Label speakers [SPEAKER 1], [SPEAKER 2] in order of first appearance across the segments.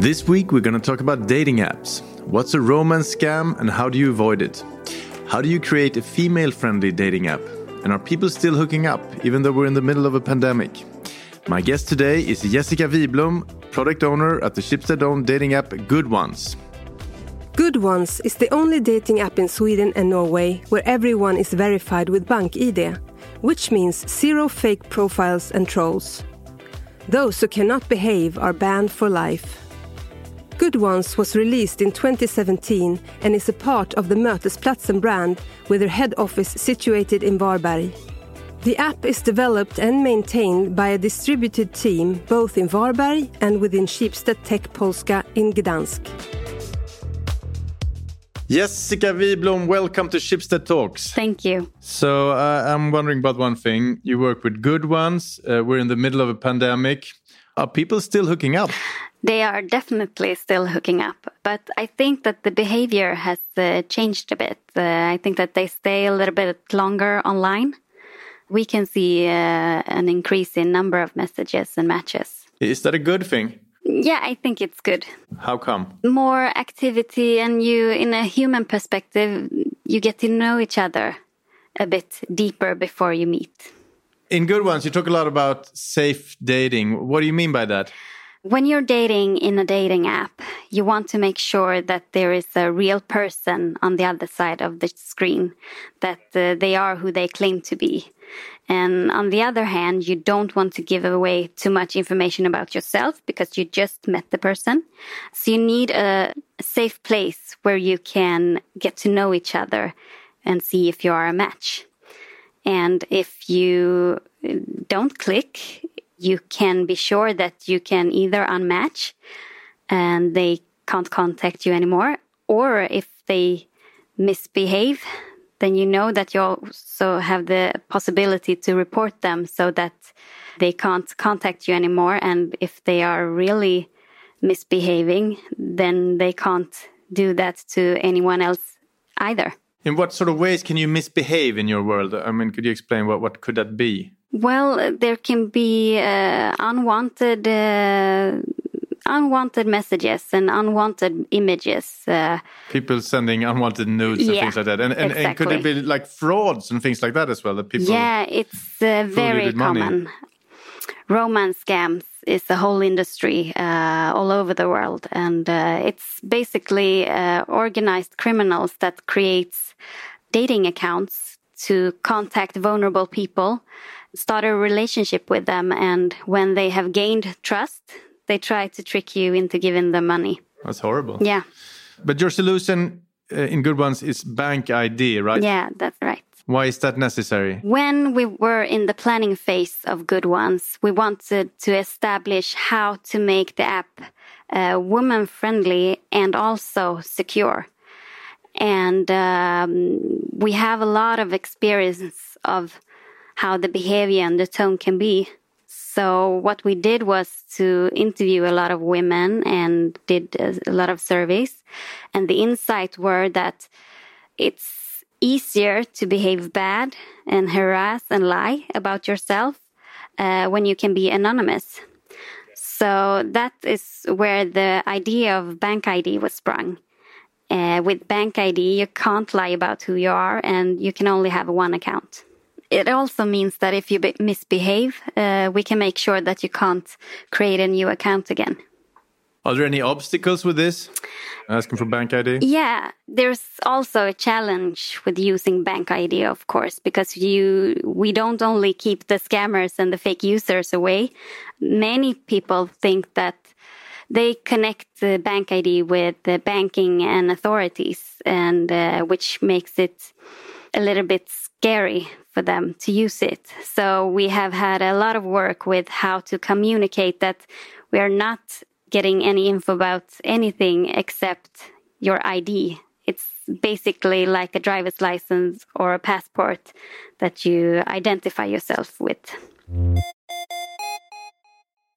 [SPEAKER 1] This week, we're going to talk about dating apps. What's a romance scam and how do you avoid it? How do you create a female friendly dating app? And are people still hooking up, even though we're in the middle of a pandemic? My guest today is Jessica Wiblom, product owner at the Schibsted owned dating app Good Ones.
[SPEAKER 2] Good Ones is the only dating app in Sweden and Norway where everyone is verified with bank BankID, which means zero fake profiles and trolls. Those who cannot behave are banned for life. Good Ones was released in 2017 and is a part of the Mötesplatsen brand with their head office situated in Varberg. The app is developed and maintained by a distributed team both in Varberg and within Schibsted Tech Polska in Gdansk.
[SPEAKER 1] Jessica Wiblom, welcome to Schibsted Talks.
[SPEAKER 3] Thank you.
[SPEAKER 1] So uh, I'm wondering about one thing. You work with Good Ones. Uh, we're in the middle of a pandemic. Are people still hooking up?
[SPEAKER 3] They are definitely still hooking up, but I think that the behavior has uh, changed a bit. Uh, I think that they stay a little bit longer online. We can see uh, an increase in number of messages and matches.
[SPEAKER 1] Is that a good thing?
[SPEAKER 3] Yeah, I think it's good.
[SPEAKER 1] How come?
[SPEAKER 3] More activity, and you, in a human perspective, you get to know each other a bit deeper before you meet.
[SPEAKER 1] In Good Ones, you talk a lot about safe dating. What do you mean by that?
[SPEAKER 3] When you're dating in a dating app, you want to make sure that there is a real person on the other side of the screen, that uh, they are who they claim to be. And on the other hand, you don't want to give away too much information about yourself because you just met the person. So you need a safe place where you can get to know each other and see if you are a match. And if you don't click, you can be sure that you can either unmatch and they can't contact you anymore, or if they misbehave, then you know that you also have the possibility to report them so that they can't contact you anymore. And if they are really misbehaving, then they can't do that to anyone else either.
[SPEAKER 1] In what sort of ways can you misbehave in your world? I mean, could you explain what, what could that be?
[SPEAKER 3] Well, there can be uh, unwanted uh, unwanted messages and unwanted images. Uh,
[SPEAKER 1] people sending unwanted nudes and things like that. And, and,
[SPEAKER 3] exactly.
[SPEAKER 1] and, could it be like frauds and things like that as well? That people
[SPEAKER 3] yeah, it's uh, very common. Romance scams is a whole industry uh, all over the world, and uh, it's basically organized criminals that creates dating accounts to contact vulnerable people start a relationship with them. And when they have gained trust, they try to trick you into giving them money.
[SPEAKER 1] That's horrible.
[SPEAKER 3] Yeah.
[SPEAKER 1] But your solution uh, in Good Ones is bank ID, right?
[SPEAKER 3] Yeah, that's right.
[SPEAKER 1] Why is that necessary?
[SPEAKER 3] When we were in the planning phase of Good Ones, we wanted to establish how to make the app uh, woman friendly and also secure. And um, we have a lot of experience of how the behavior and the tone can be. So what we did was to interview a lot of women and did a lot of surveys. And the insight were that it's easier to behave bad and harass and lie about yourself uh, when you can be anonymous. So that is where the idea of bank ID was sprung. Uh, with BankID, you can't lie about who you are and you can only have one account it also means that if you misbehave, uh, we can make sure that you can't create a new account again.
[SPEAKER 1] Are there any obstacles with this? Asking for bank ID?
[SPEAKER 3] Yeah, there's also a challenge with using bank ID, of course, because you we don't only keep the scammers and the fake users away. Many people think that they connect the bank ID with the banking and authorities, and uh, which makes it a little bit scary for them to use it. So we have had a lot of work with how to communicate that we are not getting any info about anything except your ID. It's basically like a driver's license or a passport that you identify yourself with.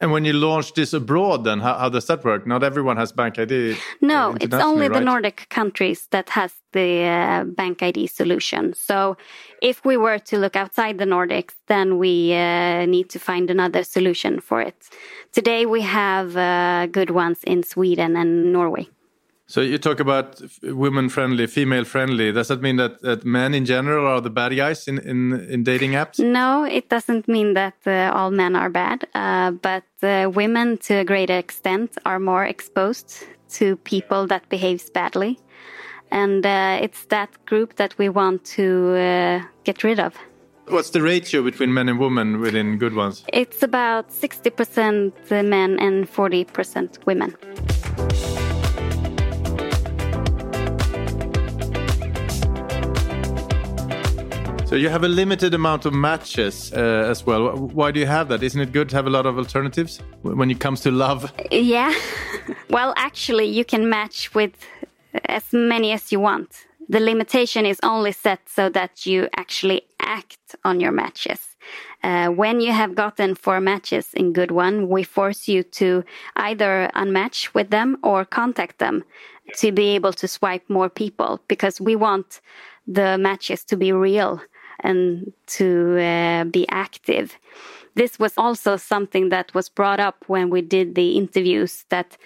[SPEAKER 1] And when you launch this abroad, then how, how does that work? Not everyone has Bank ID.
[SPEAKER 3] No,
[SPEAKER 1] uh,
[SPEAKER 3] it's only the? Nordic countries that has the uh, Bank ID solution. So if we were to look outside the Nordics, then we uh, need to find another solution for it. Today we have uh, good ones in Sweden and Norway.
[SPEAKER 1] So you talk about women friendly, female friendly. Does that mean that, that men in general are the bad guys in, in, in dating apps?
[SPEAKER 3] No, it doesn't mean that uh, all men are bad, uh, but uh, women to a greater extent are more exposed to people that behaves badly. And uh, it's that group that we want to uh, get rid of.
[SPEAKER 1] What's the ratio between men and women within good ones?
[SPEAKER 3] It's about 60% men and 40% women.
[SPEAKER 1] So you have a limited amount of matches uh, as well. Why do you have that? Isn't it good to have a lot of alternatives when it comes to love?
[SPEAKER 3] Yeah. well, actually, you can match with as many as you want. The limitation is only set so that you actually act on your matches. Uh, when you have gotten four matches in Good One, we force you to either unmatch with them or contact them to be able to swipe more people because we want the matches to be real and to uh, be active. This was also something that was brought up when we did the interviews that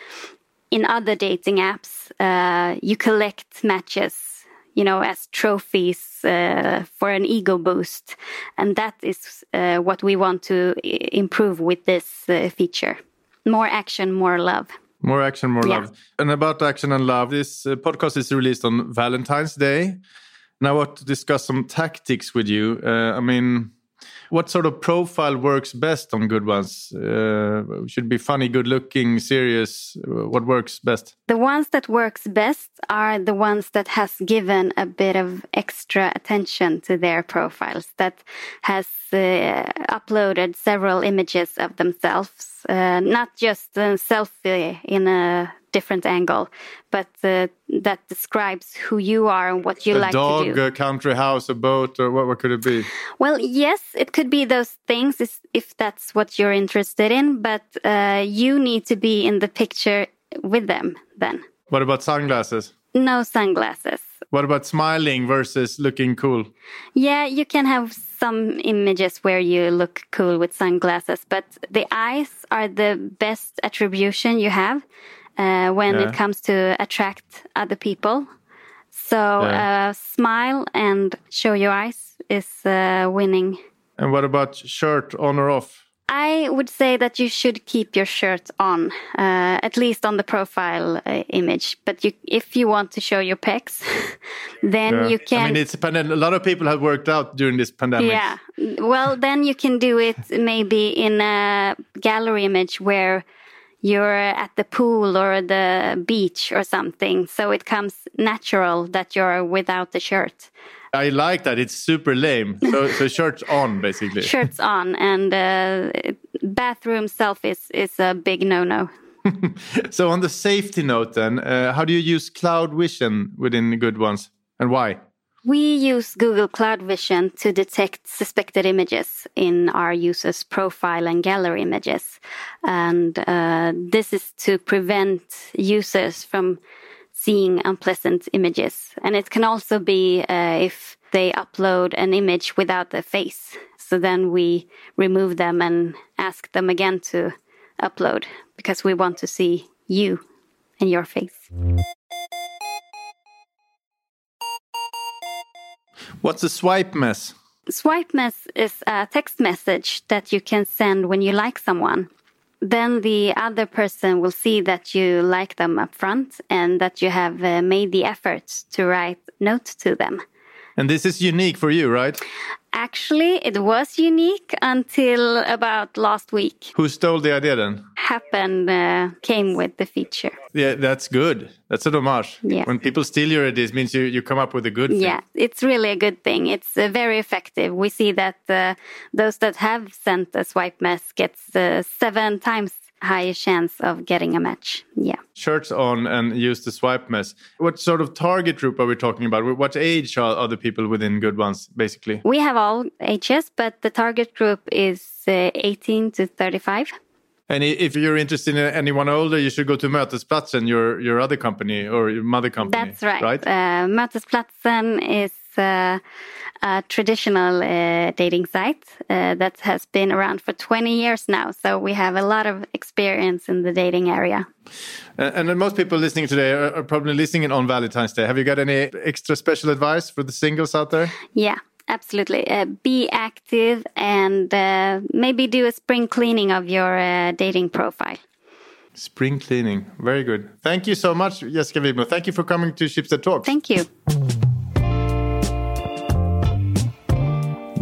[SPEAKER 3] in other dating apps, uh, you collect matches, you know, as trophies uh, for an ego boost. And that is uh, what we want to improve with this uh, feature. More action, more love.
[SPEAKER 1] More action, more
[SPEAKER 3] Yeah.
[SPEAKER 1] love. And about action and love, this uh, podcast is released on Valentine's Day. Now, I want to discuss some tactics with you. Uh, I mean, what sort of profile works best on good ones? Uh, should be funny, good looking, serious. What works best?
[SPEAKER 3] The ones that works best are the ones that has given a bit of extra attention to their profiles, that has uh, uploaded several images of themselves, uh, not just a selfie in a different angle, but uh, that describes who you are and what you
[SPEAKER 1] a
[SPEAKER 3] like
[SPEAKER 1] dog,
[SPEAKER 3] to do.
[SPEAKER 1] a country house, a boat, or what, what could it be?
[SPEAKER 3] Well, yes, it could be those things if that's what you're interested in, but uh, you need to be in the picture with them then.
[SPEAKER 1] What about sunglasses?
[SPEAKER 3] No sunglasses.
[SPEAKER 1] What about smiling versus looking cool?
[SPEAKER 3] Yeah, you can have some images where you look cool with sunglasses, but the eyes are the best attribution you have uh, when
[SPEAKER 1] Yeah.
[SPEAKER 3] it comes to attract other people. So
[SPEAKER 1] Yeah.
[SPEAKER 3] uh, smile and show your eyes is uh, winning.
[SPEAKER 1] And what about shirt on or off?
[SPEAKER 3] I would say that you should keep your shirt on, uh, at least on the profile uh, image. But you, if you want to show your pecs, then
[SPEAKER 1] Yeah.
[SPEAKER 3] you can.
[SPEAKER 1] I mean, it's a pandemic. A lot of people have worked out during this pandemic.
[SPEAKER 3] Yeah. Well, then you can do it maybe in a gallery image where you're at the pool or the beach or something. So it comes natural that you're without the shirt.
[SPEAKER 1] I like that. It's super lame. So, so shirts on, basically.
[SPEAKER 3] Shirts on and uh, bathroom selfies is a big no no.
[SPEAKER 1] So, on the safety note, then, uh, how do you use cloud vision within good ones, and why?
[SPEAKER 3] We use Google Cloud Vision to detect suspected images in our users' profile and gallery images. And uh, this is to prevent users from seeing unpleasant images. And it can also be uh, if they upload an image without a face. So then we remove them and ask them again to upload because we want to see you and your face.
[SPEAKER 1] What's a swipe mess?
[SPEAKER 3] Swipe mess is a text message that you can send when you like someone. Then the other person will see that you like them up front and that you have uh, made the effort to write note to them.
[SPEAKER 1] And this is unique for you, right?
[SPEAKER 3] Actually, it was unique until about last week.
[SPEAKER 1] Who stole the idea then?
[SPEAKER 3] Happn uh, came with the feature.
[SPEAKER 1] Yeah, that's good. That's a homage.
[SPEAKER 3] Yeah.
[SPEAKER 1] When people steal your ideas, means you, you come up with a good thing.
[SPEAKER 3] Yeah, it's really a good thing. It's uh, very effective. We see that uh, those that have sent a swipe mess gets uh, seven times higher chance of getting a match. Yeah.
[SPEAKER 1] Shirts on and use the swipe mess. What sort of target group are we talking about? What age are, are the people within good ones, basically?
[SPEAKER 3] We have all ages, but the target group is uh, 18 to 35.
[SPEAKER 1] And if you're interested in anyone older, you should go to Mötesplatsen, your your other company or your mother company.
[SPEAKER 3] That's right.
[SPEAKER 1] Right.
[SPEAKER 3] Uh, Mötesplatsen is a traditional uh, dating site uh, that has been around for 20 years now. So we have a lot of experience in the dating area.
[SPEAKER 1] And, and most people listening today are, are probably listening on Valentine's Day. Have you got any extra special advice for the singles out there?
[SPEAKER 3] Yeah absolutely. Uh, be active and uh, maybe do a spring cleaning of your uh, dating profile.
[SPEAKER 1] Spring cleaning. Very good. Thank you so much, Jessica Widmer. Thank you for coming to Schibsted Talks.
[SPEAKER 3] Thank you.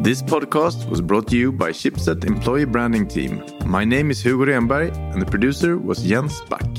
[SPEAKER 1] This podcast was brought to you by Schibsted Employee Branding Team. My name is Hugo Renberg and the producer was Jens Back.